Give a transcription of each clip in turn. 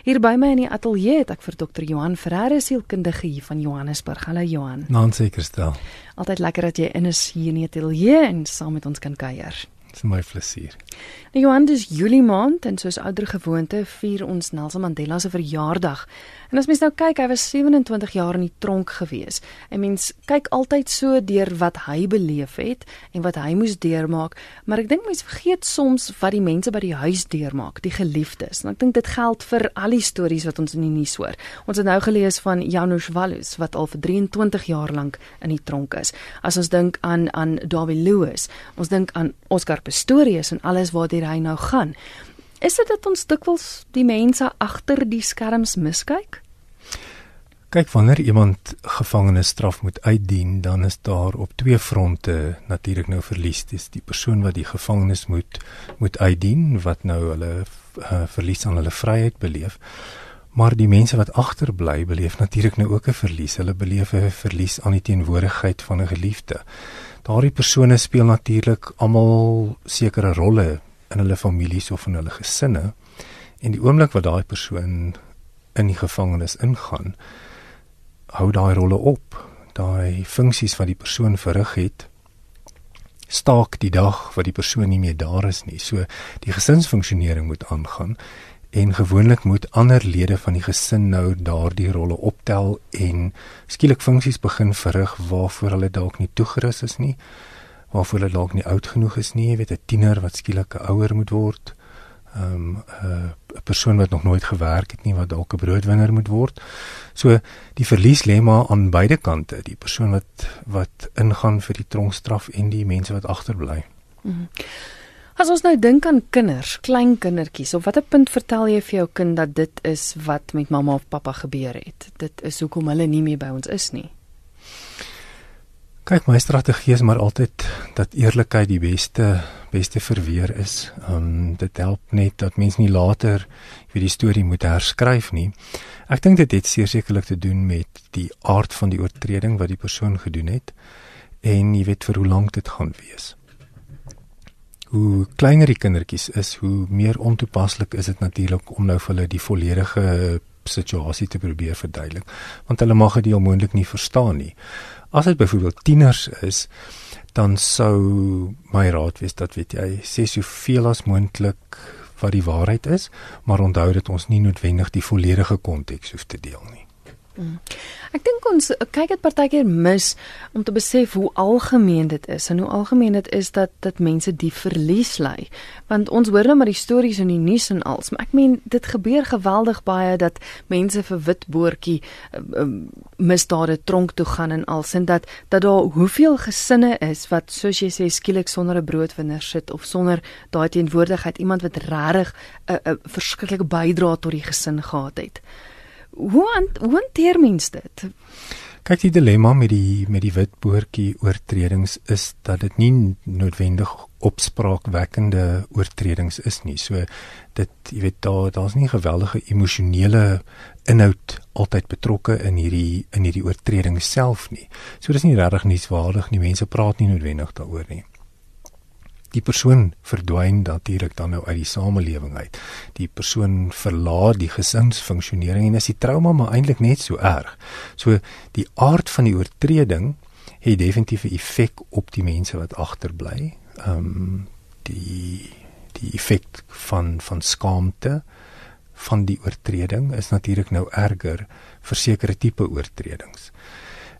Hier by my in die ateljee het ek vir dokter Johan Ferreira sielkundige hier van Johannesburg. Hallo Johan. Nou seker stel. Altyd lekker dat jy in is hier in die ateljee en saam met ons kan kuier. Dis my plesier. Nou Johan, dis Julie maand en soos ouer gewoonte vier ons Nelson Mandela se verjaardag. En as mens nou kyk, hy was 27 jaar in die tronk gewees. En mens kyk altyd so deur wat hy beleef het en wat hy moes deurmaak, maar ek dink mense vergeet soms wat die mense by die huis deurmaak, die geliefdes. En ek dink dit geld vir al die stories wat ons in die nuus hoor. Ons het nou gelees van Janusz Wallus wat al vir 23 jaar lank in die tronk is. As ons dink aan aan Dawie Lewis, ons dink aan Oscar Pistorius en alles waartoe hy nou gaan. Is dit dat ons dikwels die mense agter die skerms miskyk? Kyk, wanneer iemand gevangenisstraf moet uitdien, dan is daar op twee fronte natuurlik nou verlies. Dis die persoon wat die gevangenis moet moet uitdien wat nou hulle uh, verlies aan hulle vryheid beleef. Maar die mense wat agterbly, beleef natuurlik nou ook 'n verlies. Hulle beleef 'n verlies aan die teenwoordigheid van 'n geliefde. Daardie persone speel natuurlik almal sekere rolle in hulle families of in hulle gesinne. En die oomblik wat daai persoon in die gevangenis ingaan hou daai rolle op. Daai funksies wat die persoon verrig het staak die dag wat die persoon nie meer daar is nie. So die gesinsfunksionering moet aangaan en gewoonlik moet ander lede van die gesin nou daardie rolle optel en skielik funksies begin verrig waarvoor hulle dalk nie toegerus is nie waarvoor hulle dalk nie oud genoeg is nie, jy weet 'n tiener wat skielik 'n ouer moet word. Ehm um, 'n persoon wat nog nooit gewerk het nie wat dalk 'n broodwinner moet word. So die verlies lê maar aan beide kante, die persoon wat wat ingaan vir die tronkstraf en die mense wat agterbly. Mm -hmm. As ons nou dink aan kinders, klein kindertjies, op watter punt vertel jy vir jou kind dat dit is wat met mamma of pappa gebeur het? Dit is hoekom hulle nie meer by ons is nie. Kyk, my strategie is maar altyd dat eerlikheid die beste beste verweer is. Ehm um, dit help net dat mens nie later weer die storie moet herskryf nie. Ek dink dit het sekerlik te doen met die aard van die oortreding wat die persoon gedoen het en jy weet vir hoe lank dit gaan wees. Hoe kleiner die kindertjies is, hoe meer ontoepaslik is dit natuurlik om nou vir hulle die volledige situasie te probeer verduidelik, want hulle mag dit onmoontlik nie verstaan nie. As dit byvoorbeeld tieners is, dan sou my raad wees dat weet jy, sê soveel as moontlik wat die waarheid is, maar onthou dat ons nie noodwendig die volledige konteks hoef te deel nie. Mm. Ek dink ons kyk dit partykeer mis om te besef hoe algemeen dit is en hoe algemeen dit is dat dat mense die verlies ly. Want ons hoor nou maar die stories in die nuus en als, maar ek meen dit gebeur geweldig baie dat mense vir wit boortjie uh, uh, misdade tronk toe gaan en als en dat dat daar hoeveel gesinne is wat soos jy sê skielik sonder 'n broodwinner sit of sonder daai teenwoordigheid iemand wat regtig 'n uh, uh, verskriklike bydrae tot die gesin gehad het hoe hoe hanteer mens dit? Kyk die dilemma met die met die wit boortjie oortredings is dat dit nie noodwendig opspraakwekkende oortredings is nie. So dit jy weet daar daar's nie geweldige emosionele inhoud altyd betrokke in hierdie in hierdie oortreding self nie. So dis nie regtig nuuswaardig nie. Mense praat nie noodwendig daaroor nie die persoon verdwyn natuurlik dan nou uit die samelewing uit. Die persoon verlaat die gesinsfunksionering en is die trauma maar eintlik net so erg. So die aard van die oortreding het definitief 'n effek op die mense wat agterbly. Ehm um, die die effek van van skaamte van die oortreding is natuurlik nou erger vir sekere tipe oortredings.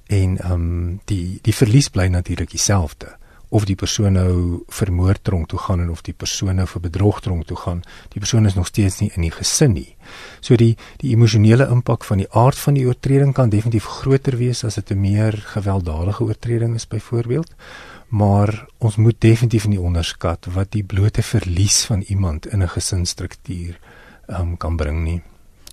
En ehm um, die die verlies bly natuurlik dieselfde of die persoon nou vir moord tronk toe gaan en of die persoon nou vir bedrog tronk toe gaan, die persoon is nog steeds nie in die gesin nie. So die die emosionele impak van die aard van die oortreding kan definitief groter wees as dit 'n meer gewelddadige oortreding is byvoorbeeld. Maar ons moet definitief nie onderskat wat die blote verlies van iemand in 'n gesinsstruktuur um, kan bring nie.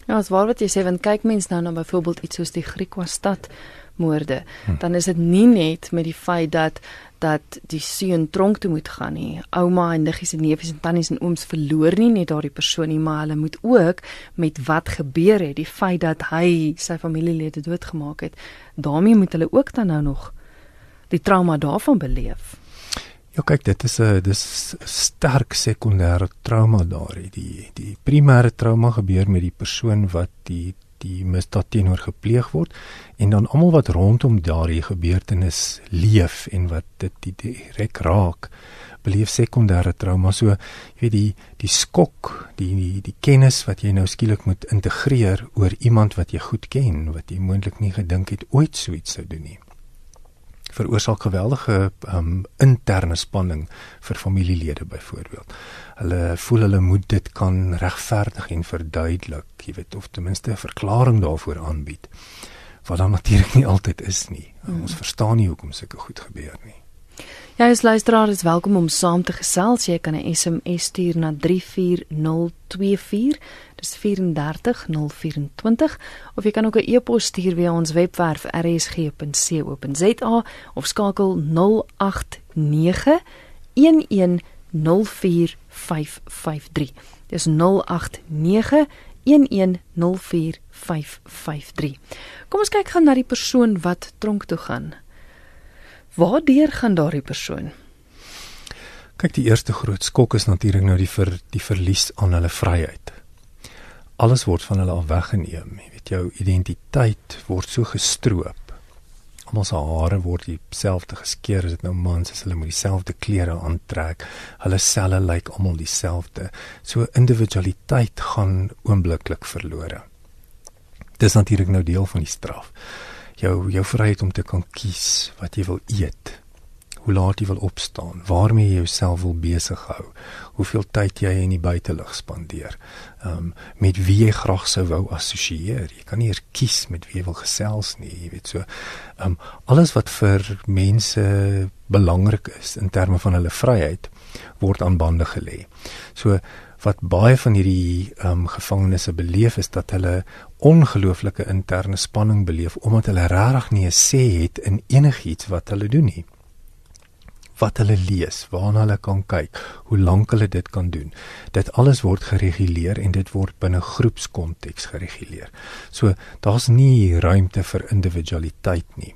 Ja, as waar wat jy sê, want kyk mens nou na byvoorbeeld iets soos die Griekwa stad moorde, hm. dan is dit nie net met die feit dat dat die seun tronk toe moet gaan nie. Ouma en niggies en neefies en tannies en ooms verloor nie net daardie persoon nie, maar hulle moet ook met wat gebeur het, die feit dat hy sy familielede doodgemaak het, daarmee moet hulle ook dan nou nog die trauma daarvan beleef. Ja kyk, dit is 'n dis sterk sekondêre trauma daardie. Die die primêre trauma gebeur met die persoon wat die die misdaad teenoor gepleeg word en dan almal wat rondom daardie gebeurtenis leef en wat dit direk raak beleef sekondêre trauma. So jy weet die die skok die, die die kennis wat jy nou skielik moet integreer oor iemand wat jy goed ken wat jy moontlik nie gedink het ooit so iets sou doen nie veroorsaak geweldige um, interne spanning vir familielede byvoorbeeld. Hulle voel hulle moet dit kan regverdig en verduidelik, jy weet of ten minste 'n verklaring daarvoor aanbied. Wat dan natuurlik nie altyd is nie. Hmm. Ons verstaan nie hoekom sulke goed gebeur nie. Ja, as luisteraar is welkom om saam te gesels. Jy kan 'n SMS stuur na 34024. Dis 34024 of jy kan ook 'n e-pos stuur via ons webwerf rsg.co.za of skakel 089 1104553. Dis 089 1104553. Kom ons kyk gou na die persoon wat tronk toe gaan. Waardeur gaan daardie persoon? Kyk, die eerste groot skok is natuurlik nou die vir die verlies aan hulle vryheid. Alles word van hulle af weggeneem. Jy weet jou identiteit word so gestroop. Almal se hare word dieselfde geskeer as dit nou mans is, hulle moet dieselfde klere aantrek. Hulle selle lyk almal dieselfde. So individualiteit gaan oombliklik verlore. Dis natuurlik nou deel van die straf jou jou vryheid om te kan kies wat jy wil eet. Hoe laat jy wil opstaan, waarmee jy jouself wil besig hou, hoeveel tyd jy in die buitelug spandeer. Ehm um, met wie jy graag sou wou assosieer. Jy kan nie eers kies met wie jy wil gesels nie, jy weet so. Ehm um, alles wat vir mense belangrik is in terme van hulle vryheid word aan bande gelê. So wat baie van hierdie ehm um, gevangenes beleef is dat hulle ongelooflike interne spanning beleef omdat hulle regtig nie 'n sê het in enigiets wat hulle doen nie. Wat hulle lees, waarna hulle kan kyk, hoe lank hulle dit kan doen. Dit alles word gereguleer en dit word binne groepskonteks gereguleer. So daar's nie ruimte vir individualiteit nie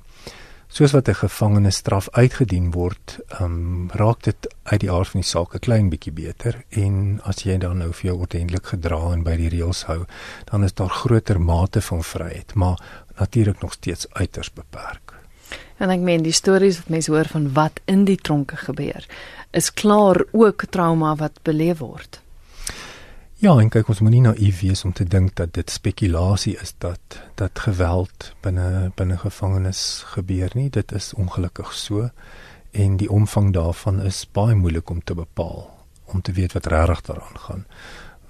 soos wat 'n gevangene straf uitgedien word, ehm um, raak dit uit die aard van die saak 'n klein bietjie beter en as jy dan nou vir jou ordentlik gedra en by die reëls hou, dan is daar groter mate van vryheid, maar natuurlik nog steeds uiters beperk. En ek meen die stories wat mense hoor van wat in die tronke gebeur, is klaar ook trauma wat beleef word. Ja, en kyk ons moenie naïef wees om te dink dat dit spekulasie is dat dat geweld binne binne gevangenes gebeur nie. Dit is ongelukkig so en die omvang daarvan is baie moeilik om te bepaal, om te weet wat regtig daaraan gaan.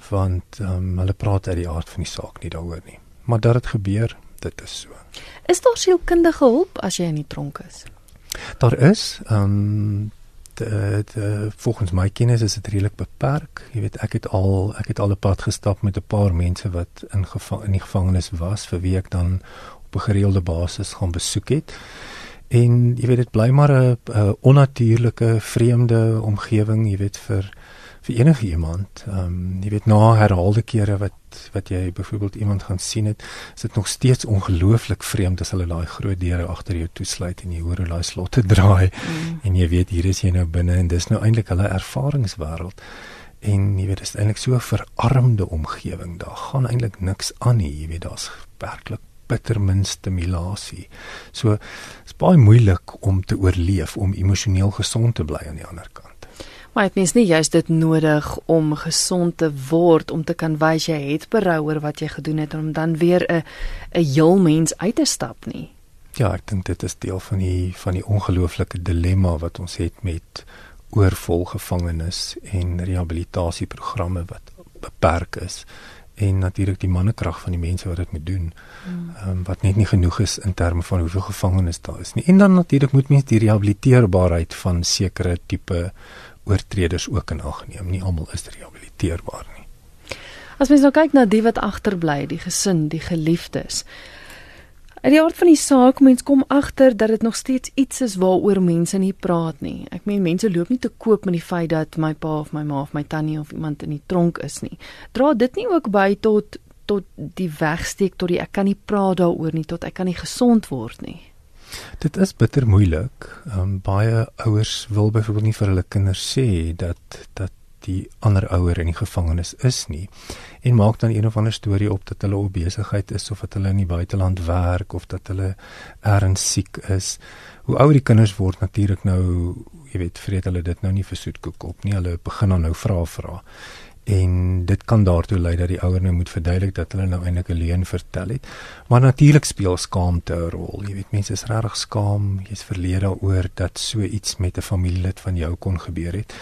Want um, hulle praat uit die aard van die saak nie daaroor nie. Maar dat dit gebeur, dit is so. Is daar sielkundige hulp as jy in die tronk is? Daar is ehm um, dit uh, volgens my kennis is dit redelik beperk. Jy weet ek het al ek het al 'n pad gestap met 'n paar mense wat in gevang in die gevangenis was vir wie ek dan op 'n gereelde basis gaan besoek het. En jy weet dit bly maar 'n onnatuurlike vreemde omgewing, jy weet vir vir enige iemand. Ehm um, jy weet na herhaalde kere wat wat jy byvoorbeeld iemand gaan sien het, is dit nog steeds ongelooflik vreemd as hulle daai groot deure agter jou toesluit en jy hoor hoe daai slotte draai mm. en jy weet hier is jy nou binne en dis nou eintlik hulle ervaringswêreld. En jy weet dit is eintlik so 'n verarmde omgewing. Daar gaan eintlik niks aan nie. Jy weet daar's werklik bitter min stimulasie. So is baie moeilik om te oorleef om emosioneel gesond te bly aan die ander kant. Maar dit mens nie juist dit nodig om gesond te word om te kan wys jy het berou oor wat jy gedoen het om dan weer 'n 'n heel mens uit te stap nie. Ja, ek dink dit is deel van die van die ongelooflike dilemma wat ons het met oorvol gevangenes en rehabilitasieprogramme wat beperk is en natuurlik die mannekrag van die mense wat dit moet doen. Ehm um, wat net nie genoeg is in terme van hoeveel gevangenes daar is nie. En dan natuurlik moet mens die rehabiliteerbaarheid van sekere tipe oortreders ook in ag geneem. Nie almal is rehabiliteerbaar nie. As mens nou kyk na die wat agterbly, die gesin, die geliefdes. In die aard van die saak mens kom agter dat dit nog steeds iets is waaroor mense nie praat nie. Ek meen mense loop nie te koop met die feit dat my pa of my ma of my tannie of iemand in die tronk is nie. Dra dit nie ook by tot tot die wegsteek tot die ek kan nie praat daaroor nie tot ek kan nie gesond word nie. Dit is bitter moeilik. Ehm um, baie ouers wil byvoorbeeld nie vir hulle kinders sê dat dat die ander ouer in die gevangenis is nie en maak dan een of ander storie op dat hulle op besigheid is of dat hulle in die buiteland werk of dat hulle erns siek is. Hoe ouer die kinders word natuurlik nou, jy weet, vreet hulle dit nou nie vir soetkoek op nie. Hulle begin dan nou vra vra en dit kan daartoe lei dat die ouer nou moet verduidelik dat hulle nou eintlik 'n leuen vertel het. Maar natuurlik speel skaamte 'n rol. Jy weet mense is regtig skaam, jy's verleer daaroor dat so iets met 'n familielid van jou kon gebeur het.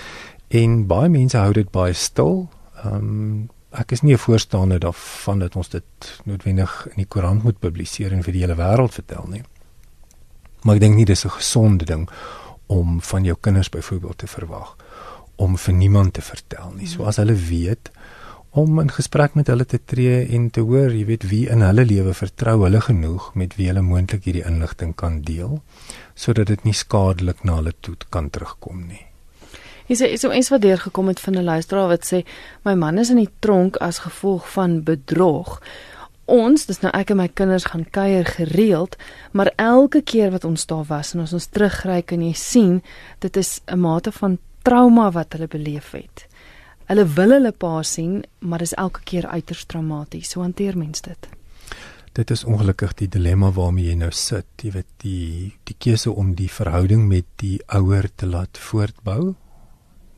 En baie mense hou dit baie stil. Ehm um, ek is nie 'n voorstander daarvan dat ons dit noodwendig in die koerant moet publiseer en vir die hele wêreld vertel nie. Maar ek dink nie dis 'n gesonde ding om van jou kinders byvoorbeeld te verwag om vir niemand te vertel nie. So as hulle weet om in gesprek met hulle te tree en te hoor, jy weet wie in hulle lewe vertrou hulle genoeg met wie hulle moontlik hierdie inligting kan deel sodat dit nie skadelik na hulle toe kan terugkom nie. Is is so iets wat deur gekom het van 'n luisteraar wat sê my man is in die tronk as gevolg van bedrog. Ons, dis nou ek en my kinders gaan kuier gereeld, maar elke keer wat ons daar was en as ons terugry kan jy sien, dit is 'n mate van trauma wat hulle beleef het. Hulle wil hulle pa sien, maar dis elke keer uiters traumaties. So hanteer mens dit. Dit is ongelukkig die dilemma waarmee jy nou sit. Jy weet die die keuse om die verhouding met die ouer te laat voortbou.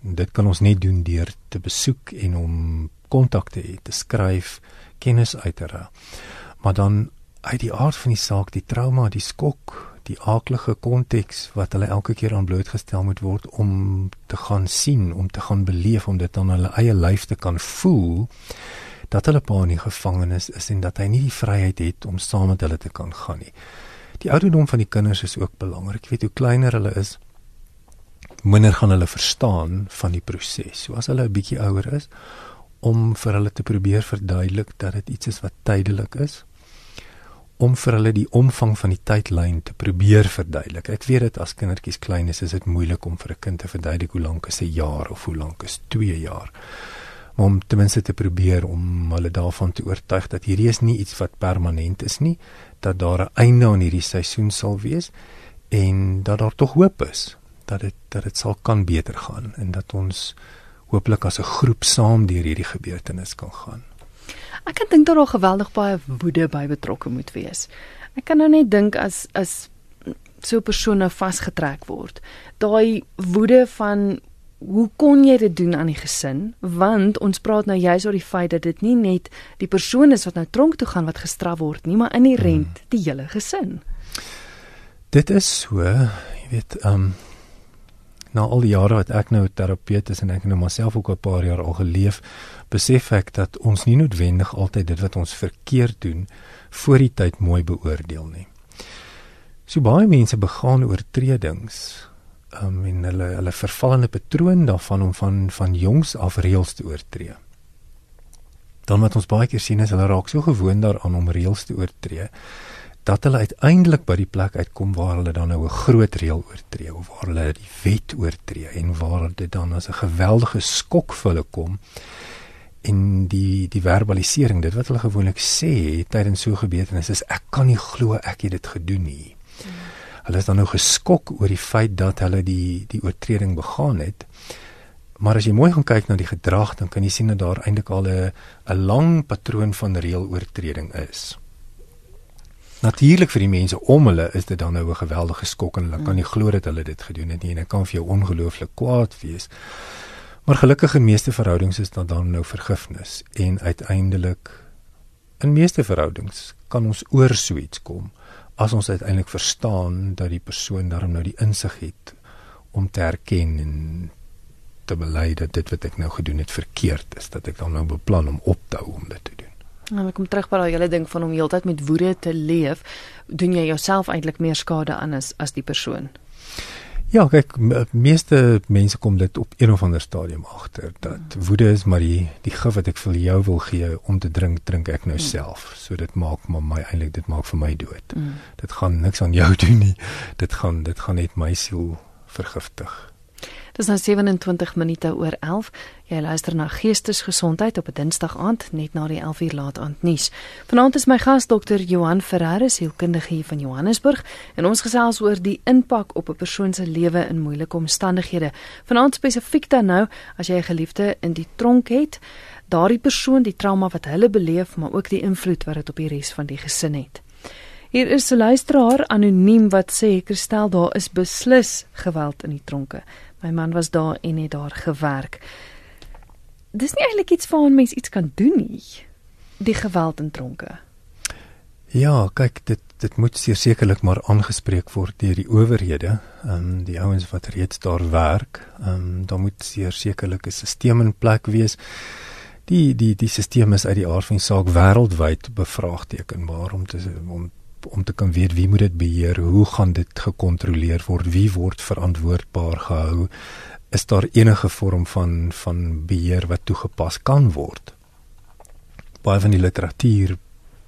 Dit kan ons net doen deur te besoek en om kontak te hê, te skryf, kennis uit te ra. Maar dan uit die aard van die saak, die trauma, die skok, die aaklige konteks wat hulle elke keer aan blootgestel moet word om te gaan sien, om te gaan beleef, om dit aan hulle eie lyf te kan voel dat hulle pa in die gevangenis is en dat hy nie die vryheid het om saam met hulle te kan gaan nie. Die ouderdom van die kinders is ook belangrik. Ek weet hoe kleiner hulle is, minder gaan hulle verstaan van die proses. So as hulle 'n bietjie ouer is, om vir hulle te probeer verduidelik dat dit iets is wat tydelik is om vir hulle die omvang van die tydlyn te probeer verduidelik. Ek weet dit as kindertjies klein is, is dit moeilik om vir 'n kind te verduidelik hoe lank 'n jaar of hoe lank is 2 jaar. Maar om ten minste te probeer om hulle daarvan te oortuig dat hierdie is nie iets wat permanent is nie, dat daar 'n einde aan hierdie seisoen sal wees en dat daar tog hoop is dat dit dat dit sal kan beter gaan en dat ons hooplik as 'n groep saam deur hierdie gebeurtenis kan gaan. Ek kan dink dat daar geweldig baie woede by betrokke moet wees. Ek kan nou net dink as as so 'n persoon nou vasgetrek word, daai woede van hoe kon jy dit doen aan die gesin? Want ons praat nou juist oor die feit dat dit nie net die persoon is wat nou tronk toe gaan wat gestraf word nie, maar inherent hmm. die hele gesin. Dit is so, jy weet, ehm um, na al die jare wat ek nou terapeut is en ek nou myself ook 'n paar jaar al geleef, besef ek dat ons nie noodwendig altyd dit wat ons verkeerd doen voor die tyd mooi beoordeel nie. So baie mense begaan oortredings um, en hulle hulle vervallende patroon daarvan om van van jongs af reëls te oortree. Dan wat ons baie keer sien is hulle raak so gewoond daaraan om reëls te oortree dat hulle uiteindelik by die plek uitkom waar hulle dan nou 'n groot reël oortree of waar hulle die wet oortree en waar dit dan as 'n geweldige skok vir hulle kom en die die verbalisering dit wat hulle gewoonlik sê tydens so gebeurtenis is ek kan nie glo ek het dit gedoen nie. Hulle is dan nou geskok oor die feit dat hulle die die oortreding begaan het. Maar as jy mooi gaan kyk na die gedrag dan kan jy sien dat daar eintlik al 'n 'n lang patroon van reëloortreding is. Natuurlik vir die mense om hulle is dit dan nou 'n geweldige skok en hulle kan nie glo dat hulle dit gedoen het nie en dit kan vir jou ongelooflik kwaad wees. Maar gelukkig in meeste verhoudings is dit dan nou vergifnis en uiteindelik in meeste verhoudings kan ons oor so iets kom as ons uiteindelik verstaan dat die persoon daarom nou die insig het om te erken en te bely dat dit wat ek nou gedoen het verkeerd is dat ek dan nou beplan om op te hou om dit te doen. Nou ek kom terug by daai hele ding van om heeltyd met woede te leef, doen jy jouself eintlik meer skade aan as as die persoon. Ja, kyk, meeste mense kom dit op een of ander stadium agter dat mm. woede is maar die die gif wat ek vir jou wil gee om te drink, drink ek nou mm. self. So dit maak maar my eintlik dit maak vir my dood. Mm. Dit gaan niks aan jou doen nie. Dit gaan dit gaan net my siel vergiftig. Dis nou 27 minute oor 11. Jy luister na Geestesgesondheid op 'n Dinsdag aand net na die 11uur laat aand nuus. Vanaand is my gas dokter Johan Ferreira, sielkundige hier van Johannesburg, en ons gesels oor die impak op 'n persoon se lewe in moeilike omstandighede. Vanaand spesifiek dan nou as jy 'n geliefde in die tronk het, daardie persoon, die trauma wat hulle beleef, maar ook die invloed wat dit op die res van die gesin het. Hier is 'n luisteraar anoniem wat sê Kristel daar is beslis geweld in die tronke. My man was daar en het daar gewerk. Dis nie eintlik iets waaraan mens iets kan doen nie. Die geweld in tronke. Ja, kyk, dit dit moet sekerlik maar aangespreek word deur die owerhede, ehm um, die ouens wat reeds daar werk. Ehm um, daar moet sekerlik 'n stelsel in plek wees. Die die die stelsel is uit die aard van die saak wêreldwyd bevraagtekenbaar om te om om te kan weet wie moet dit beheer, hoe gaan dit gekontroleer word, wie word verantwoordbaar gehou, is daar enige vorm van van beheer wat toegepas kan word. Baie van die literatuur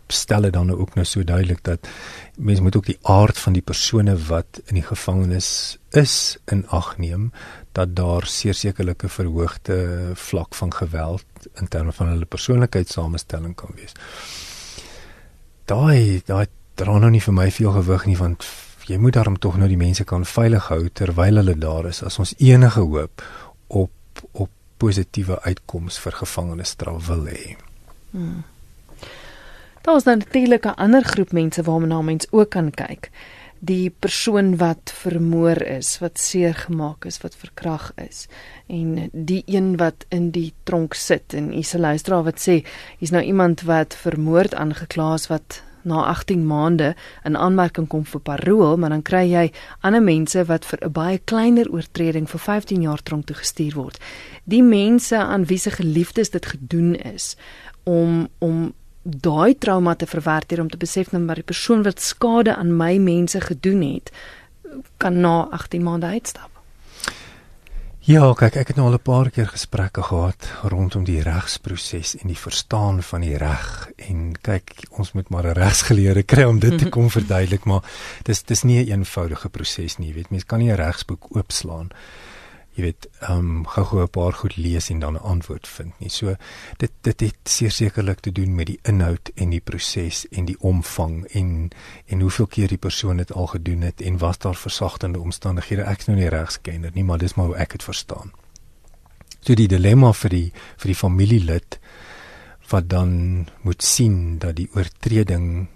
stel dit dan ook nou so duidelik dat mense moet ook die aard van die persone wat in die gevangenis is in ag neem dat daar sekerlike verhoogde vlak van geweld in terme van hulle persoonlikheidsamestelling kan wees. Daai daai dra nou nie vir my veel gewig nie want jy moet daarom tog nou die mense kan veilig hou terwyl hulle daar is as ons enige hoop op op positiewe uitkomste vir gevangenisstraf wil hê. Hmm. Daar is natuurlik 'n ander groep mense waarna mens ook kan kyk. Die persoon wat vermoor is, wat seer gemaak is, wat verkrag is en die een wat in die tronk sit en hier's 'n luisteraar wat sê hier's nou iemand wat vermoord aangekla is wat na 18 maande in aanmerking kom vir parol, maar dan kry jy ander mense wat vir 'n baie kleiner oortreding vir 15 jaar tronk toe gestuur word. Die mense aan wie se geliefdes dit gedoen is om om daai trauma te verwerk hier om te besef dat maar die persoon wat skade aan my mense gedoen het kan na 18 maande uitstap. Ja, kyk, ek het nou al 'n paar keer gesprekke gehad rondom die regsproses en die verstaan van die reg en kyk, ons moet maar 'n regsgeleerde kry om dit te kom verduidelik, maar dis dis nie 'n eenvoudige proses nie, jy weet, mens kan nie 'n regsboek oopslaan jy weet, ehm um, gou-gou 'n paar goed lees en dan 'n antwoord vind nie. So dit dit het sekerlik te doen met die inhoud en die proses en die omvang en en hoeveel keer die persoon dit al gedoen het en was daar versagtende omstandighede. Ek's nou nie regskenner nie, maar dis maar hoe ek dit verstaan. So die dilemma vir die vir die familielid wat dan moet sien dat die oortreding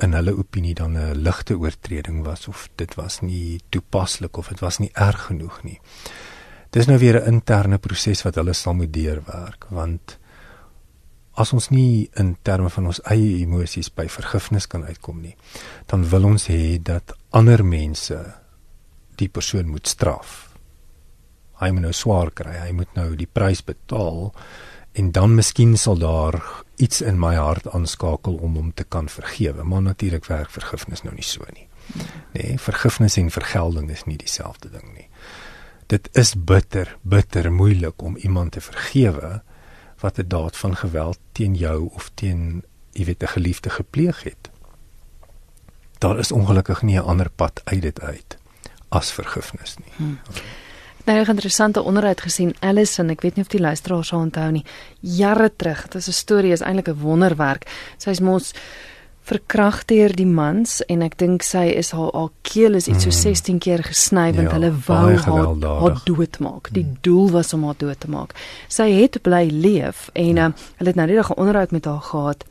in hulle opinie dan 'n ligte oortreding was of dit was nie toepaslik of dit was nie erg genoeg nie. Dis nou weer 'n interne proses wat hulle sal moet deurwerk want as ons nie in terme van ons eie emosies by vergifnis kan uitkom nie, dan wil ons hê dat ander mense die persoon moet straf. Hy moet nou swaar kry, hy moet nou die prys betaal en dan miskien sal daar iets in my hart aanskakel om hom te kan vergewe, maar natuurlik werk vergifnis nou nie so nie. Nee, vergifnis en vergelding is nie dieselfde ding nie dit is bitter, bitter moeilik om iemand te vergewe wat 'n daad van geweld teen jou of teen jy weet 'n geliefde gepleeg het. Daar is ongelukkig nie 'n ander pad uit dit uit as vergifnis nie. Hmm. Nou 'n interessante onderhoud gesien Allison, ek weet nie of die luisteraars sal onthou nie. Jare terug, dit is 'n storie, is eintlik 'n wonderwerk. Sy's mos verkragt deur die mans en ek dink sy is haar haar keel is iets so 16 hmm. keer gesny want ja, hulle wou haar, haar doodmaak. Die mm. doel was om haar dood te maak. Sy het bly leef en uh, hulle het nou net 'n onderhoud met haar gehad.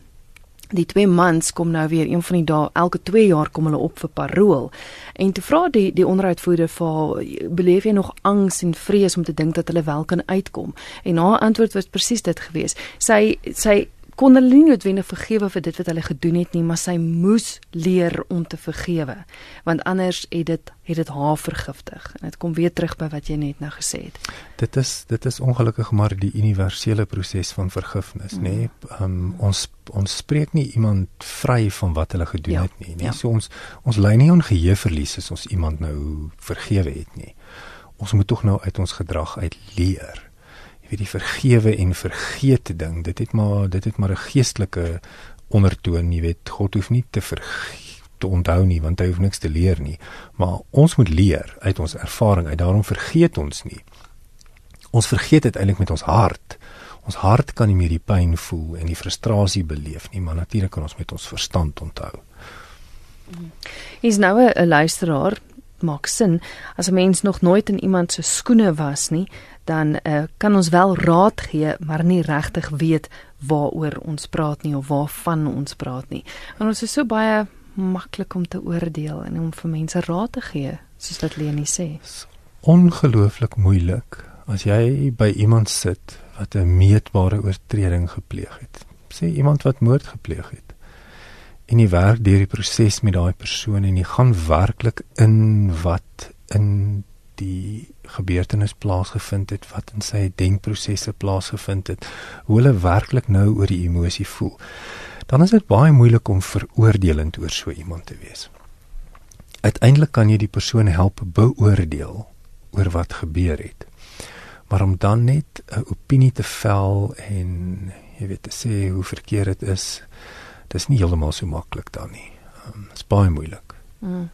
Die twee mans kom nou weer een van die dae elke 2 jaar kom hulle op vir parol. En toe vra die die onderhoudvoerder vir haar, beleef jy nog angs en vrees om te dink dat hulle wel kan uitkom? En haar antwoord was presies dit gewees. Sy sy kon hulle nie noodwendig vergewe vir dit wat hulle gedoen het nie, maar sy moes leer om te vergewe, want anders het dit het dit haar vergiftig. En dit kom weer terug by wat jy net nou gesê het. Dit is dit is ongelukkig maar die universele proses van vergifnis, mm. nê? Nee? Um, ons ons spreek nie iemand vry van wat hulle gedoen ja, het nie, nê? Nee? Ja. So ons ons lei nie aan geheueverlies as ons iemand nou vergewe het nie. Ons moet tog nou uit ons gedrag uit leer weet die vergewe en vergeet ding dit het maar dit het maar 'n geestelike ondertoon jy weet God hoef nie te vergeet te onthou nie want hy hoef niks te leer nie maar ons moet leer uit ons ervaring uit daarom vergeet ons nie Ons vergeet dit eintlik met ons hart. Ons hart kan nie meer die pyn voel en die frustrasie beleef nie, maar natuurlik kan ons met ons verstand onthou. Hier's nou 'n luisteraar maak sin as 'n mens nog nooit in iemand se skoene was nie, dan uh, kan ons wel raad gee, maar nie regtig weet waaroor ons praat nie of waarvan ons praat nie. En ons is so baie maklik om te oordeel en om vir mense raad te gee, soos wat Leni sê. Ongelooflik moeilik as jy by iemand sit wat 'n meetbare oortreding gepleeg het. Sê iemand wat moord gepleeg het. En jy werk deur die proses met daai persoon en jy gaan werklik in wat in die gebeurtenis plaasgevind het, wat in sy denkprosesse plaasgevind het, hoe hulle werklik nou oor die emosie voel dan is dit baie moeilik om veroordelend oor so iemand te wees. Uiteindelik kan jy die persoon help beoordeel oor wat gebeur het. Maar om dan net 'n opinie te vel en jy weet te sê hoe verkeerd dit is, dis nie heeltemal so maklik dan nie. Dit um, is baie moeilik. Mm.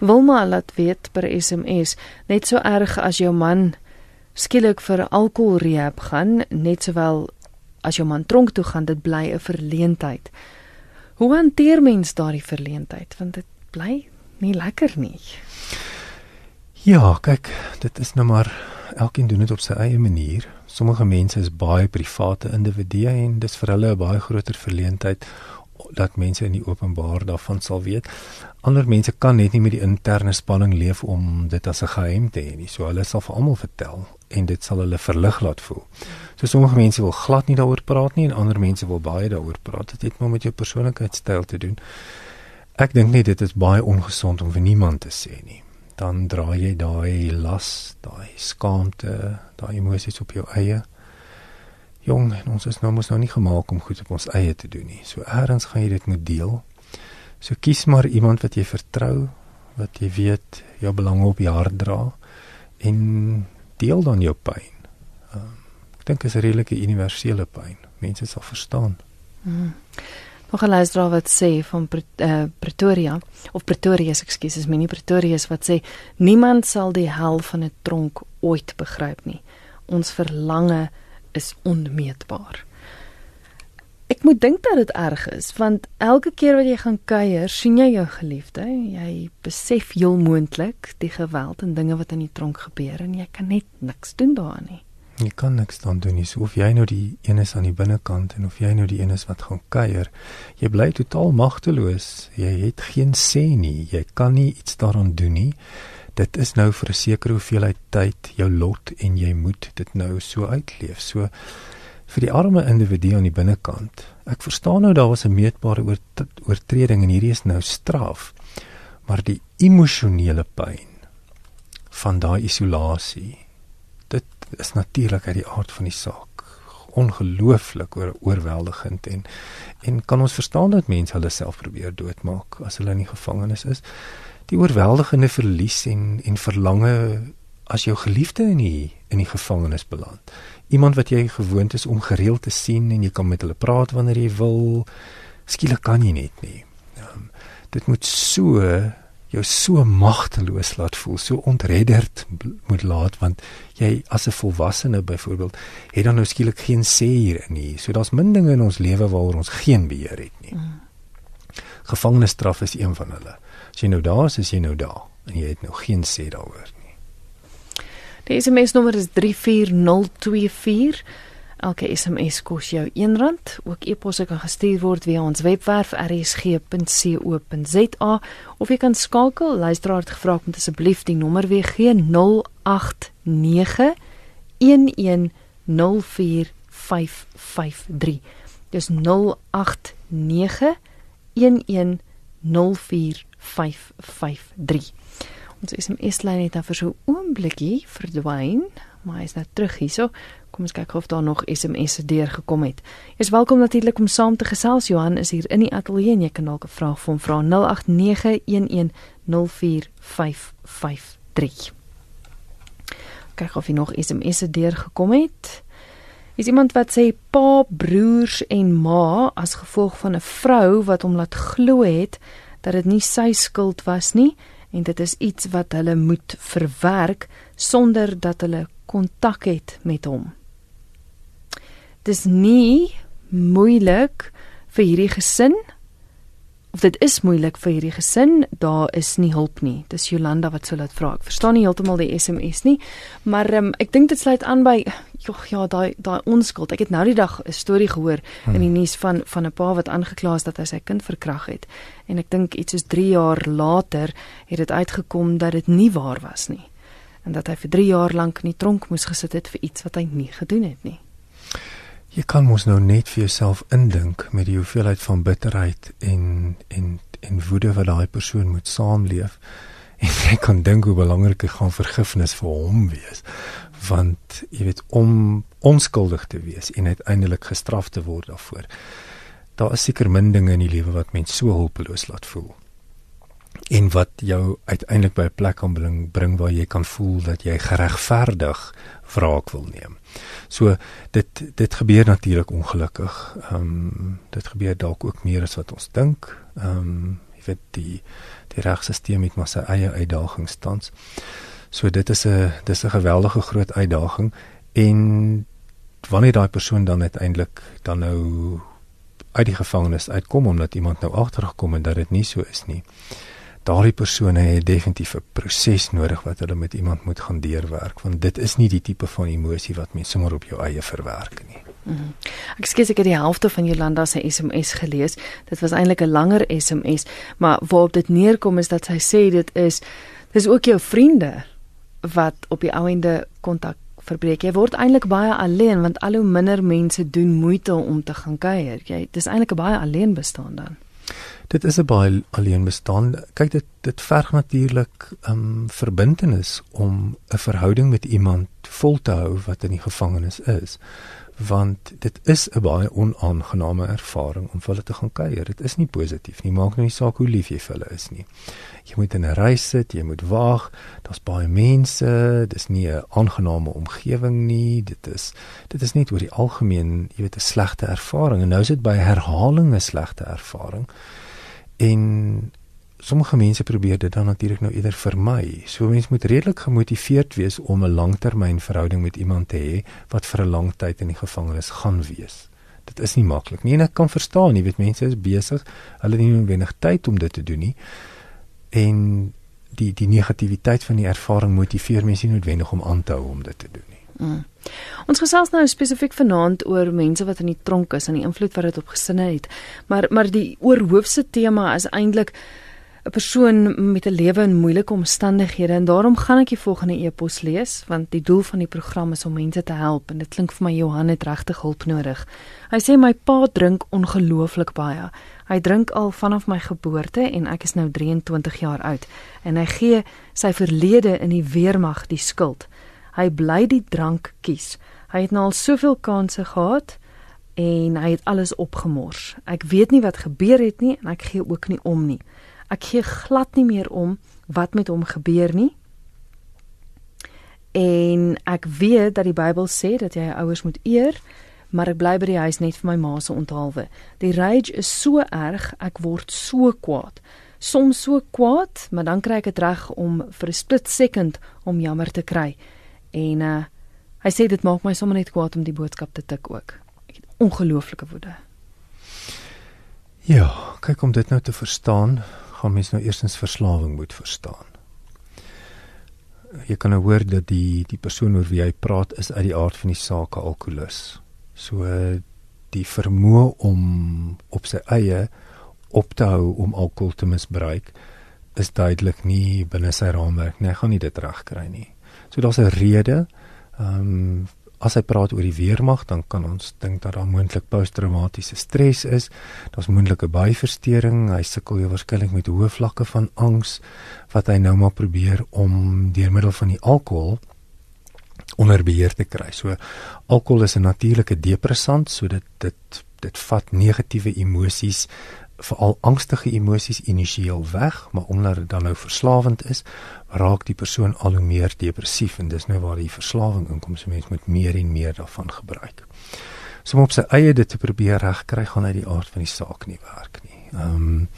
Wilma laat weet per SMS net so erg as jou man skielik vir alkoholrehab gaan, net sowel as jou man tronk toe gaan, dit bly 'n verleentheid. Hoe hanteer mens daardie verleentheid? Want dit bly nie lekker nie. Ja, kyk, dit is nou maar elkeen doen dit op sy eie manier. Sommige mense is baie private individue en dis vir hulle 'n baie groter verleentheid dat mense in die openbaar daarvan sal weet. Ander mense kan net nie met die interne spanning leef om dit as 'n geheim te hê nie. So hulle sal vir almal vertel en dit sal hulle verlig laat voel. So sommige mense wil glad nie daaroor praat nie en ander mense wil baie daaroor praat. Dit het maar met jou persoonlikheidstyl te doen. Ek dink nie dit is baie ongesond om vir niemand te sê nie. Dan dra jy daai las, daai skaamte, daai emosies op jou eie jong ons is nou mos nou nie gemaak om goed op ons eie te doen nie. So eers gaan jy dit moet deel. So kies maar iemand wat jy vertrou, wat jy weet jou belange op die hart dra en deel dan jou pyn. Uh, ek dink is 'n redelike universele pyn. Mense sal verstaan. Mm. Nog 'n luisteraar wat sê van uh, Pretoria of Pretoria, ekskuus, is minie Pretoria wat sê niemand sal die hel van 'n tronk ooit begryp nie. Ons verlange is onmeetbaar. Ek moet dink dat dit erg is want elke keer wat jy gaan kuier, sien jy jou geliefde, jy besef heel moontlik die geweld en dinge wat in die tronk gebeur en jy kan net niks doen daaraan nie. Jy kan niks dan doen nie. So of jy nou die een is aan die binnekant en of jy nou die een is wat gaan kuier, jy bly totaal magteloos. Jy het geen sê nie. Jy kan nie iets daaraan doen nie dit is nou vir 'n sekere hoeveelheid tyd jou lot en jy moet dit nou so uitleef. So vir die arme individu aan die binnekant. Ek verstaan nou daar was 'n meetbare oortreding en hierdie is nou straf. Maar die emosionele pyn van daai isolasie. Is natuurlik uit die aard van die saak ongelooflik oor oorweldigend en en kan ons verstaan dat mense hulle self probeer doodmaak as hulle in die gevangenis is die oorweldigende verlies en en verlange as jou geliefde in die in die gevangenis beland. Iemand wat jy gewoond is om gereeld te sien en jy kan met hulle praat wanneer jy wil. Skielik kan jy net nie. Um, dit moet so jou so magteloos laat voel, so ontredderd moet laat want jy as 'n volwassene byvoorbeeld het dan nou skielik geen sê hierin nie. So daar's min dinge in ons lewe waaroor ons geen beheer het nie. Mm. Gevangenisstraf is een van hulle. As jy nou daar is, is jy nou daar en jy het nou geen sê daaroor nie. Die SMS nommer is 34024. Elke SMS kos jou R1. Ook e-posse kan gestuur word via ons webwerf rsg.co.za of jy kan skakel. Luisteraar het gevra om asseblief die nommer weer gee 089 1104553. Dis 089 1104553. 553. Ons SMS-lyn het dan vir so 'n oomblikkie verdwyn, maar hy is nou terug hierso. Kom ons kyk of daar nog SMS'e deurgekom het. Jy is welkom natuurlik om saam te gesels. Johan is hier in die ateljee en jy kan dalk 'n vraag vir hom vra 0891104553. Kyk of hy nog SMS'e deurgekom het. Is iemand wat sê pa, broers en ma as gevolg van 'n vrou wat hom laat glo het dat dit nie sy skuld was nie en dit is iets wat hulle moet verwerk sonder dat hulle kontak het met hom. Dis nie moeilik vir hierdie gesin of dit is moeilik vir hierdie gesin, daar is nie hulp nie. Dis Jolanda wat sou laat vra. Ek verstaan nie heeltemal die SMS nie, maar um, ek dink dit sluit aan by jog ja, daai daai onskuld. Ek het nou die dag 'n storie gehoor hmm. in die nuus van van 'n pa wat aangekla is dat hy sy kind verkragt het. En ek dink iets soos 3 jaar later het dit uitgekom dat dit nie waar was nie. En dat hy vir 3 jaar lank in die tronk moes gesit het vir iets wat hy nie gedoen het nie. Jy kan mos nou net vir jouself indink met die hoeveelheid van bitterheid en en en woede wat daai persoon moet saamleef. En jy kan dink hoe belangrik dit gaan vergifnis vir hom wees. Want jy weet om onskuldig te wees en uiteindelik gestraf te word daarvoor. Daar is seker min dinge in die lewe wat mens so hulpeloos laat voel en wat jou uiteindelik by 'n plek kan bring bring waar jy kan voel dat jy geregverdig wraak wil neem. So dit dit gebeur natuurlik ongelukkig. Ehm um, dit gebeur dalk ook meer as wat ons dink. Ehm um, jy weet die die regstelsel het maar sy eie uitdagings tans. So dit is 'n dis 'n geweldige groot uitdaging en wanneer daai persoon dan uiteindelik dan nou uit die gevangenis uitkom omdat iemand nou agtergekom het dat dit nie so is nie daardie persone het definitief 'n proses nodig wat hulle met iemand moet gaan deurwerk want dit is nie die tipe van emosie wat mens sommer op jou eie verwerk nie. Mm -hmm. Ek skiet ek het die helfte van Jolanda se SMS gelees. Dit was eintlik 'n langer SMS, maar waarop dit neerkom is dat sy sê dit is dis ook jou vriende wat op die ou ende kontak verbreek. Jy word eintlik baie alleen want al hoe minder mense doen moeite om te gaan kuier. Jy dis eintlik 'n baie alleen bestaan dan. Dit is 'n baie alleen bestaan. Kyk dit dit verg natuurlik 'n um, ehm, verbintenis om 'n verhouding met iemand vol te hou wat in die gevangenis is. Want dit is 'n baie onaangename ervaring om vir hulle te gaan kuier. Dit is nie positief nie. Maak nou nie saak hoe lief jy vir hulle is nie. Jy moet in 'n ry sit, jy moet wag. Daar's baie mense. Dis nie 'n aangename omgewing nie. Dit is dit is net oor die algemeen, jy weet, 'n slegte ervaring. En nou is dit by herhaling 'n slegte ervaring. En sommige mense probeer dit dan natuurlik nou eerder vermy. So mense moet redelik gemotiveerd wees om 'n langtermynverhouding met iemand te hê wat vir 'n lang tyd in die gevangenis gaan wees. Dit is nie maklik nie en ek kan verstaan, jy weet mense is besig, hulle het nie noodwendig tyd om dit te doen nie. En die die negativiteit van die ervaring motiveer mense nie noodwendig om aan te hou om dit te doen nie. Mm. Ons gesels nou spesifiek vanaand oor mense wat in die tronk is en die invloed wat dit op gesinne het. Maar maar die oorhoofse tema is eintlik 'n persoon met 'n lewe in moeilike omstandighede en daarom gaan ek die volgende e-pos lees want die doel van die program is om mense te help en dit klink vir my Johan het regtig hulp nodig. Hy sê my pa drink ongelooflik baie. Hy drink al vanaf my geboorte en ek is nou 23 jaar oud en hy gee sy verlede in die weermag die skuld. Hy bly die drank kies. Hy het nou al soveel kansse gehad en hy het alles opgemors. Ek weet nie wat gebeur het nie en ek gee ook nie om nie. Ek gee glad nie meer om wat met hom gebeur nie. En ek weet dat die Bybel sê dat jy jou ouers moet eer, maar ek bly by die huis net vir my ma se onthaalwe. Die rage is so erg, ek word so kwaad. Soms so kwaad, maar dan kry ek dit reg om vir 'n split second om jammer te kry. En uh hy sê dit maak my sommer net kwaad om die boodskap te tik ook. Ek het ongelooflike woede. Ja, kyk om dit nou te verstaan, gaan mens nou eerstens verslawing moet verstaan. Jy kan nou hoor dat die die persoon oor wie hy praat is uit die aard van die saak 'n alkolikus. So die vermoë om op sy eie op te hou om alkohol te misbruik is duidelik nie binne sy raamwerk nie. Hy gaan nie dit regkry nie. So daar's 'n rede. Ehm um, as hy praat oor die weermag, dan kan ons dink dat daar moontlik posttraumatiese stres is. Daar's moontlike byversteuring. Hy sukkel hier waarskynlik met hoë vlakke van angs wat hy nou maar probeer om deur middel van die alkohol onder beheer te kry. So alkohol is 'n natuurlike depressant, so dit dit dit vat negatiewe emosies veral angstige emosies initieel weg, maar omdat dit dan nou verslawend is, raak die persoon al hoe meer depressief en dis nou waar die verslawing inkom. So mense moet meer en meer daarvan gebruik. So om op sy eie dit te probeer regkry gaan uit die aard van die saak nie werk nie. Ehm um,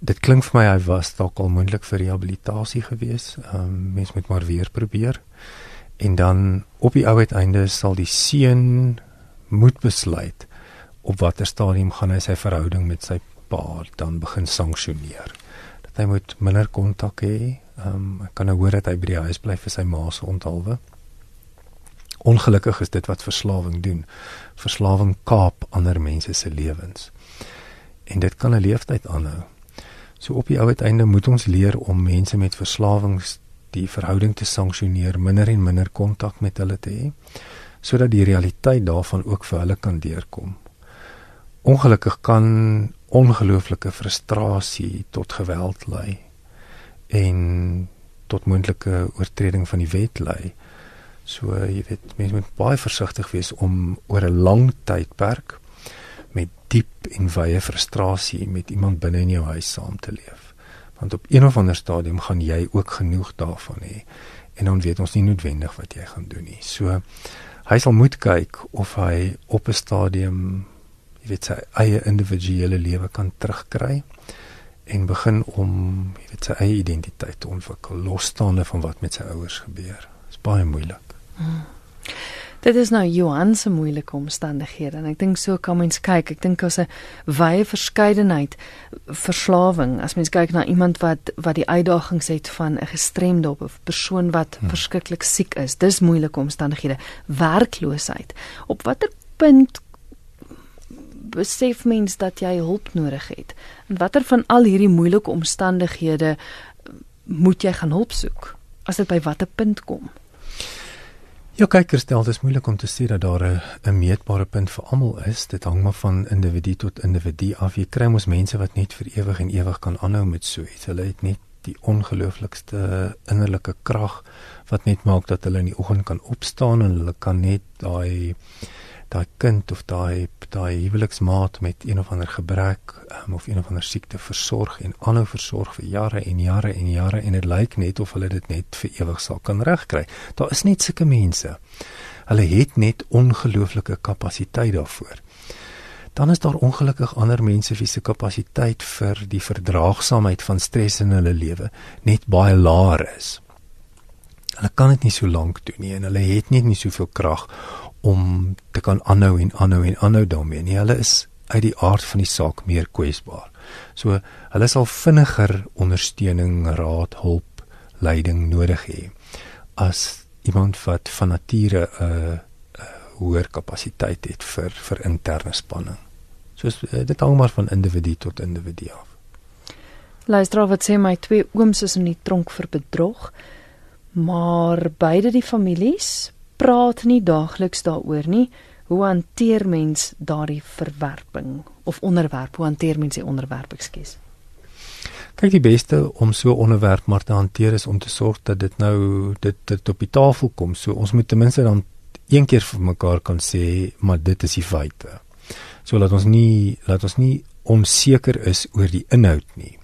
dit klink vir my hy was dalk al moontlik vir rehabilitasie gewees. Ehm um, mense moet maar weer probeer. En dan op die ou uiteinde sal die seun moet besluit op watter stadium gaan hy sy verhouding met sy pa dan begin sanksioneer. Dat hy moet minder kontak hê. Ehm um, ek kan nou hoor dat hy by die huis bly vir sy ma se onthaalwe. Ongelukkig is dit wat verslawing doen. Verslawing kaap ander mense se lewens. En dit kan 'n leeftyd aanhou. So op die ou uiteinde moet ons leer om mense met verslawings die verhouding te sanksioneer, minder en minder kontak met hulle te hê, sodat die realiteit daarvan ook vir hulle kan deurkom. Ongelukkig kan ongelooflike frustrasie tot geweld lei en tot moontlike oortreding van die wet lei. So jy weet mense moet baie versigtig wees om oor 'n lang tydperk met diep en wye frustrasie met iemand binne in jou huis saam te leef. Want op een of ander stadium gaan jy ook genoeg daarvan hê en dan weet ons nie noodwendig wat jy gaan doen nie. So hy sal moet kyk of hy op 'n stadium jy weet sy eie individuele lewe kan terugkry en begin om jy weet sy eie identiteit te ontwikkel losstaande van wat met sy ouers gebeur. Dit is baie moeilik. Hmm. Dit is nou Johan se moeilike omstandighede en ek dink so kan mens kyk. Ek dink as 'n wye verskeidenheid verslawing, as mens kyk na iemand wat wat die uitdagings het van 'n gestremde of 'n persoon wat hmm. verskriklik siek is. Dis moeilike omstandighede. Werkloosheid. Op watter punt besef mens dat jy hulp nodig het? En watter van al hierdie moeilike omstandighede moet jy gaan hulp soek? As dit by watter punt kom? Ja, kyk, herstel, dit is moeilik om te sê dat daar 'n meetbare punt vir almal is. Dit hang maar van individu tot individu af. Jy kry mos mense wat net vir ewig en ewig kan aanhou met so iets. Hulle het net die ongelooflikste innerlike krag wat net maak dat hulle in die oggend kan opstaan en hulle kan net daai daai kind of daai daai huweliksmaat met een of ander gebrek um, of een of ander siekte versorg en aanhou versorg vir jare en jare en jare en dit lyk net of hulle dit net vir ewig sal kan regkry. Daar is net sulke mense. Hulle het net ongelooflike kapasiteit daarvoor. Dan is daar ongelukkig ander mense wie se kapasiteit vir die verdraagsaamheid van stres in hulle lewe net baie laer is. Hulle kan dit nie so lank doen nie en hulle het net nie soveel krag om te kan aanhou en aanhou en aanhou daarmee nie. Hulle is uit die aard van die saak meer kwesbaar. So hulle sal vinniger ondersteuning, raad, hulp, leiding nodig hê as iemand wat van nature 'n uh, uh, hoër kapasiteit het vir vir interne spanning. So uh, dit hang maar van individu tot individu af. Luister wat sê my twee ooms is in die tronk vir bedrog, maar beide die families praat nie daagliks daaroor nie. Hoe hanteer mens daardie verwerping of onderwerp? Hoe hanteer mens die onderwerp, ekskuus? Kyk, die beste om so 'n onderwerp maar te hanteer is om te sorg dat dit nou dit dit op die tafel kom. So ons moet ten minste dan een keer vir mekaar kan sê, maar dit is die feite. So laat ons nie laat ons nie onseker is oor die inhoud nie.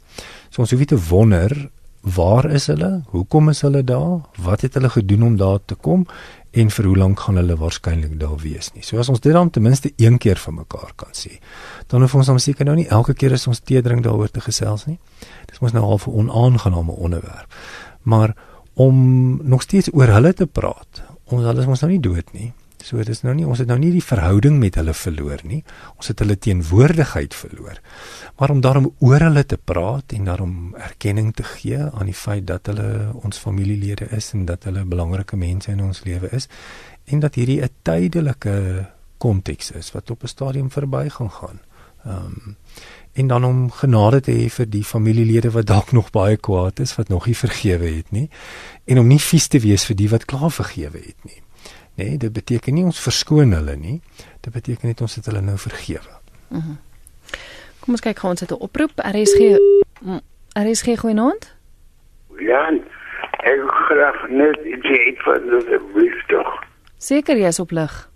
So ons hoef nie te wonder waar is hulle? Hoekom is hulle daar? Wat het hulle gedoen om daar te kom? En vir hoe lank gaan hulle waarskynlik daar wees nie. So as ons dit dan ten minste een keer vir mekaar kan sê, dan hoef ons dan seker nou nie elke keer as ons tee drink daaroor te gesels nie. Dis mos nou al 'n onaangename onderwerp. Maar om nog steeds oor hulle te praat, ons hulle is mos nou nie dood nie. So dit is nou nie ons het nou nie die verhouding met hulle verloor nie. Ons het hulle teenwoordigheid verloor. Maar om daarom oor hulle te praat en daarom erkenning te gee aan die feit dat hulle ons familielede is en dat hulle belangrike mense in ons lewe is en dat hierdie 'n tydelike konteks is wat op 'n stadium verby gaan gaan. Ehm um, en dan om genade te hê vir die familielede wat dalk nog baie kwaad is, wat nog nie vergewe het nie en om nie vies te wees vir die wat klaar vergewe het nie. Nee, dit beteken nie ons verskoon hulle nie. Dit beteken net ons het hulle nou vergewe. Mhm. Mm Kom ons kyk gou ons het 'n oproep. RSG RSG goeienaand. Ja. Ek graag net iets van die brief tog. Seker jy's op lig.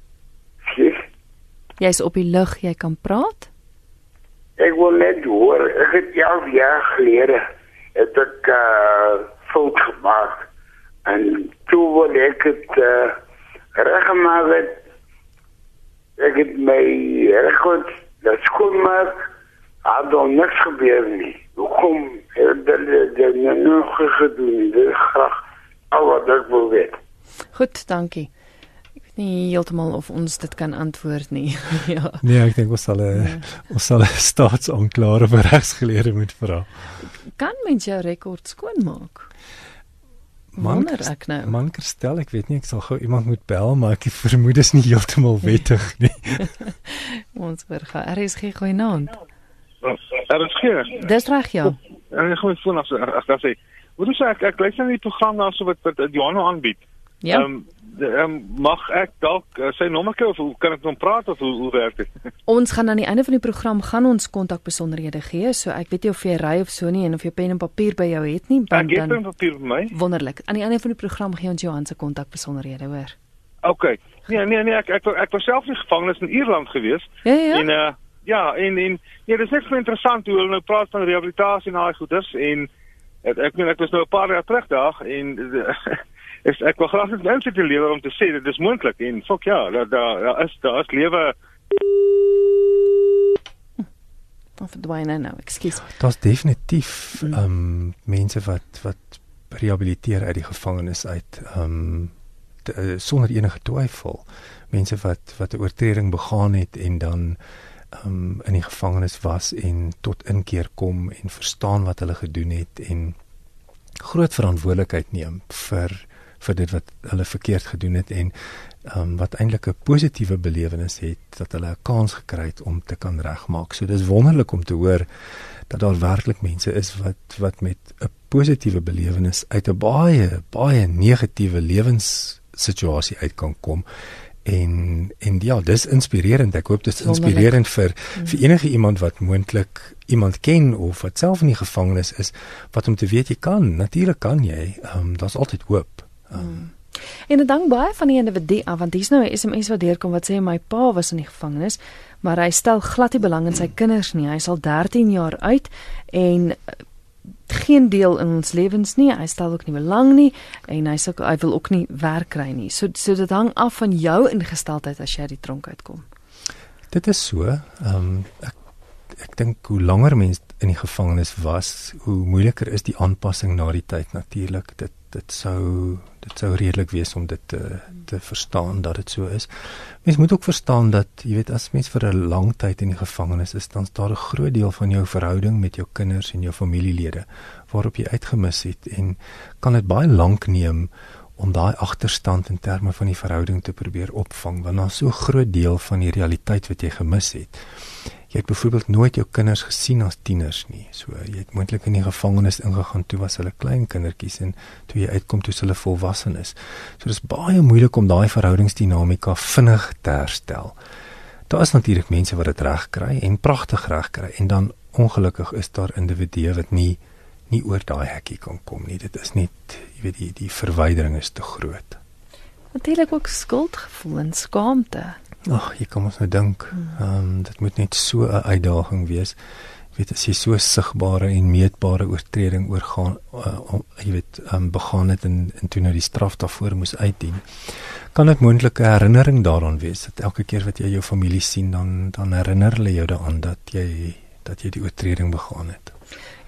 Jy's op die lig, jy kan praat? Ek wil net hoor, ek het jou jaar gelede het ek uh fout gemaak en toe wil ek het uh reggemaak het. Ek het my regkort, dat skoonmaak, had dan niks gebeur nie. Hoekom het hulle dit nou nog gedoen? Dit graag al wat ek wil weet. Goed, dankie. Ek weet nie heeltemal of ons dit kan antwoord nie. ja. Nee, ek dink ons sal 'n Ja. ons sal staatsaanklaer of regsgeleerde moet vra. Kan mens jou rekord skoonmaak? Man, Wonder Christ- ek nou. Man Kristel, ek weet nie ek sal gou iemand moet bel, maar ek vermoed dit is nie heeltemal wettig nie. Ons hoor gaan. RSG gooi naam. Er is geen. Dis reg ja. En ek gaan foon af ag dan sê. Wat doen sê ek ek luister na die program daar so wat wat Johanna aanbied. Ja. Ehm um, mag ek dalk uh, sy nommertjie of hoe kan ek hom praat of hoe hoe werk dit? Ons gaan aan die einde van die program gaan ons kontakbesonderhede gee. So ek weet nie of jy ry of so nie en of jy pen en papier by jou het nie, Ek want gee dan pen papier vir my. wonderlik. Aan die einde van die program gee ons Johan se kontakbesonderhede, hoor. OK. Nee nee nee ek ek ek was self in gevangenis in Ierland gewees. Ja ja. En uh ja, en en ja, dit is net so interessant hoe hulle nou praat van rehabilitasie en daai goeders en ek ek meen ek was nou 'n paar jaar terug daar en is ek wil graag net mense te lewer om te sê dit is moontlik en fok ja, daar daar daar is daar is lewe Of verdwyn hy nou, ekskuus. Daar's definitief ehm um, mense wat wat rehabiliteer uit die gevangenis uit ehm um, eh, sonder enige twyfel. Mense wat wat 'n oortreding begaan het en dan ehm um, in die gevangenis was en tot inkeer kom en verstaan wat hulle gedoen het en groot verantwoordelikheid neem vir vir dit wat hulle verkeerd gedoen het en um, wat eintlik 'n positiewe belewenis het dat hulle 'n kans gekry het om te kan regmaak. So dis wonderlik om te hoor dat daar werklik mense is wat wat met 'n positiewe belewenis uit 'n baie baie negatiewe lewenssituasie uit kan kom. En en ja, dis inspirerend. Ek hoop dit is inspirerend vir vir enige iemand wat moontlik iemand ken of wat self in die gevangenis is wat om te weet jy kan. Natuurlik kan jy. Ehm um, daar's altyd hoop. Um, En dit hang baie van die individu af want hier's nou 'n SMS wat deurkom wat sê my pa was in die gevangenis, maar hy stel glad nie belang in sy kinders nie. Hy's al 13 jaar uit en eh, geen deel in ons lewens nie. Hy stel ook nie belang nie en hy sê hy wil ook nie werk kry nie. So so dit hang af van jou ingesteldheid as jy uit die tronk uitkom. Dit is so. Ehm um, ek ek dink hoe langer mens in die gevangenis was, hoe moeiliker is die aanpassing na die tyd natuurlik. Dit dit sou dit sou redelik wees om dit te te verstaan dat dit so is. Mens moet ook verstaan dat jy weet as mens vir 'n lang tyd in die gevangenis is, dan is daar 'n groot deel van jou verhouding met jou kinders en jou familielede waarop jy uitgemis het en kan dit baie lank neem om daai agterstand in terme van die verhouding te probeer opvang want daar's so 'n groot deel van die realiteit wat jy gemis het. Jy het byvoorbeeld nooit jou kinders gesien as tieners nie. So jy het moontlik in die gevangenis ingegaan toe was hulle klein kindertjies en toe jy uitkom toe is hulle volwassenes. So dis baie moeilik om daai verhoudingsdinamika vinnig te herstel. Daar is natuurlik mense wat dit reg kry en pragtig reg kry en dan ongelukkig is daar individue wat nie nie oor daai hekkie kan kom nie. Dit is net, jy weet, die die verwydering is te groot. Natuurlik ook skuldgevoel en skaamte. Ag, jy kan ons nou dink, ehm um, dit moet net so 'n uitdaging wees. Jy weet as jy so sigbare en meetbare oortreding oorgaan, uh, om, jy weet, ehm um, begaan het en en toe nou die straf daarvoor moes uitdien. Kan dit moontlik 'n herinnering daaraan wees dat elke keer wat jy jou familie sien, dan dan herinner hulle jou daaraan dat jy dat jy die oortreding begaan het.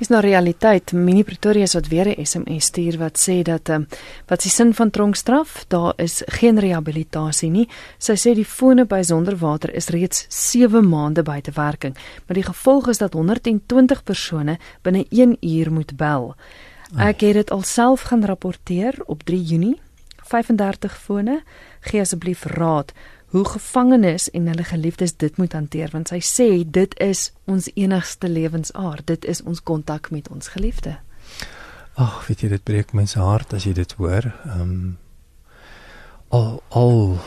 Is nou realiteit. Mini Pretoria is wat weer 'n SMS stuur wat sê dat ehm wat is die sin van tronkstraf? Daar is geen rehabilitasie nie. Sy sê die fone by Sonderwater is reeds 7 maande buite werking, maar die gevolg is dat 120 persone binne 1 uur moet bel. Ek het dit alself gaan rapporteer op 3 Junie. 35 fone. Gee asseblief raad hoe gevangenes en hulle geliefdes dit moet hanteer want sy sê dit is ons enigste lewensaard dit is ons kontak met ons geliefde Ag, weet jy dit breek se hart as jy dit hoor. Ehm um, al al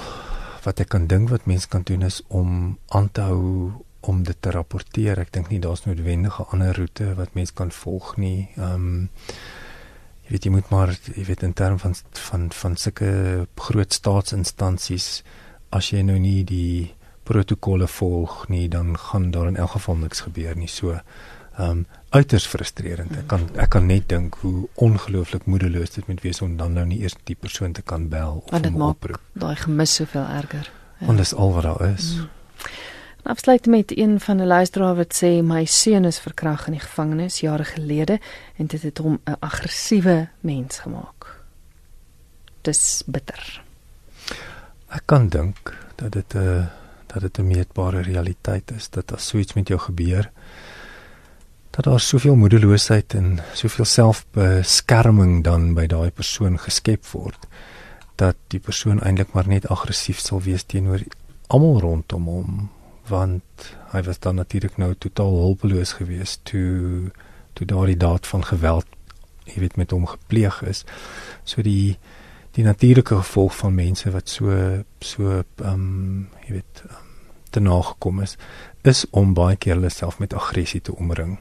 wat ek kan dink wat mense kan doen is om aan te hou om dit te rapporteer. Ek dink nie daar's noodwendig 'n ander roete wat mense kan volg nie. Ehm um, jy weet jy moet maar jy weet in terme van van van sulke groot staatsinstansies as jy nou nie die protokolle volg nie, dan gaan daar in elk geval niks gebeur nie. So ehm um, uiters frustrerend. Ek kan ek kan net dink hoe ongelooflik moedeloos dit moet wees om dan nou nie eers die persoon te kan bel of dit hom oproep. daai gemis soveel erger Ja. Want dis al wat daar is. Mm. En Afsluit met een van 'n luisteraar wat sê my seun is verkragt in die gevangenis jare gelede en dit het hom 'n aggressiewe mens gemaak. dis bitter. Ek kan dink dat dit 'n uh, dat dit 'n meetbare realiteit is dat as so iets met jou gebeur dat daar soveel moedeloosheid en soveel selfbeskerming dan by daai persoon geskep word dat die persoon eintlik maar net aggressief sal wees teenoor almal rondom hom want hy was dan natuurlik nou totaal hulpeloos geweest toe toe daardie daad van geweld jy weet met hom gepleeg is. So die die natuurlike gevolg van mense wat so so ehm um, jy weet um, te nagekom is is om baie keer hulle self met aggressie te omring.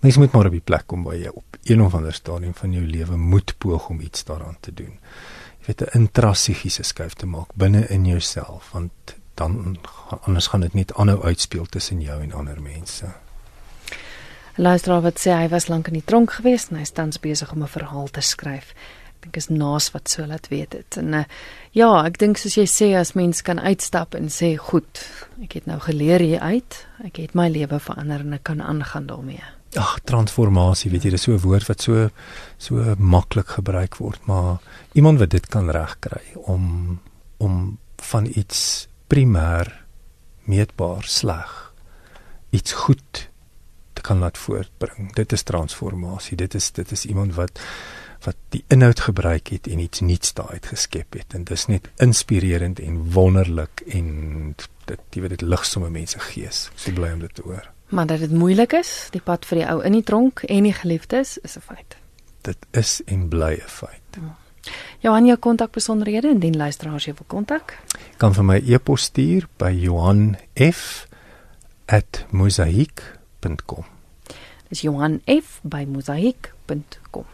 Mens moet maar op die plek kom waar jy op een of ander stadium van jou lewe moet poog om iets daaraan te doen. Jy weet 'n intrassigiese skuif te maak binne in jouself want dan anders gaan dit net aanhou uitspeel tussen jou en ander mense. Luisteraar wat sê hy was lank in die tronk gewees en hy is tans besig om 'n verhaal te skryf dink is naas wat so laat weet dit. En uh, ja, ek dink soos jy sê as mens kan uitstap en sê goed, ek het nou geleer hier uit. Ek het my lewe verander en ek kan aangaan daarmee. Ag, transformasie, weet jy, dis so 'n woord wat so so maklik gebruik word, maar iemand wat dit kan regkry om om van iets primêr meetbaar sleg iets goed te kan laat voortbring. Dit is transformasie. Dit is dit is iemand wat wat die inhoud gebruik het en iets nuuts daaruit geskep het en dis net inspirerend en wonderlik en dit jy weet dit lig sommer mense gees. Sou bly om dit te hoor. Maar dat dit moeilik is, die pad vir die ou in die tronk en die geliefdes is 'n feit. Dit is en bly 'n feit. Ja. Johan, jou kontakbesonderhede indien luisteraars jou wil kontak. Kan vir my e-pos stuur by johanf@mosaik.com. Dis johanf by mosaik.com.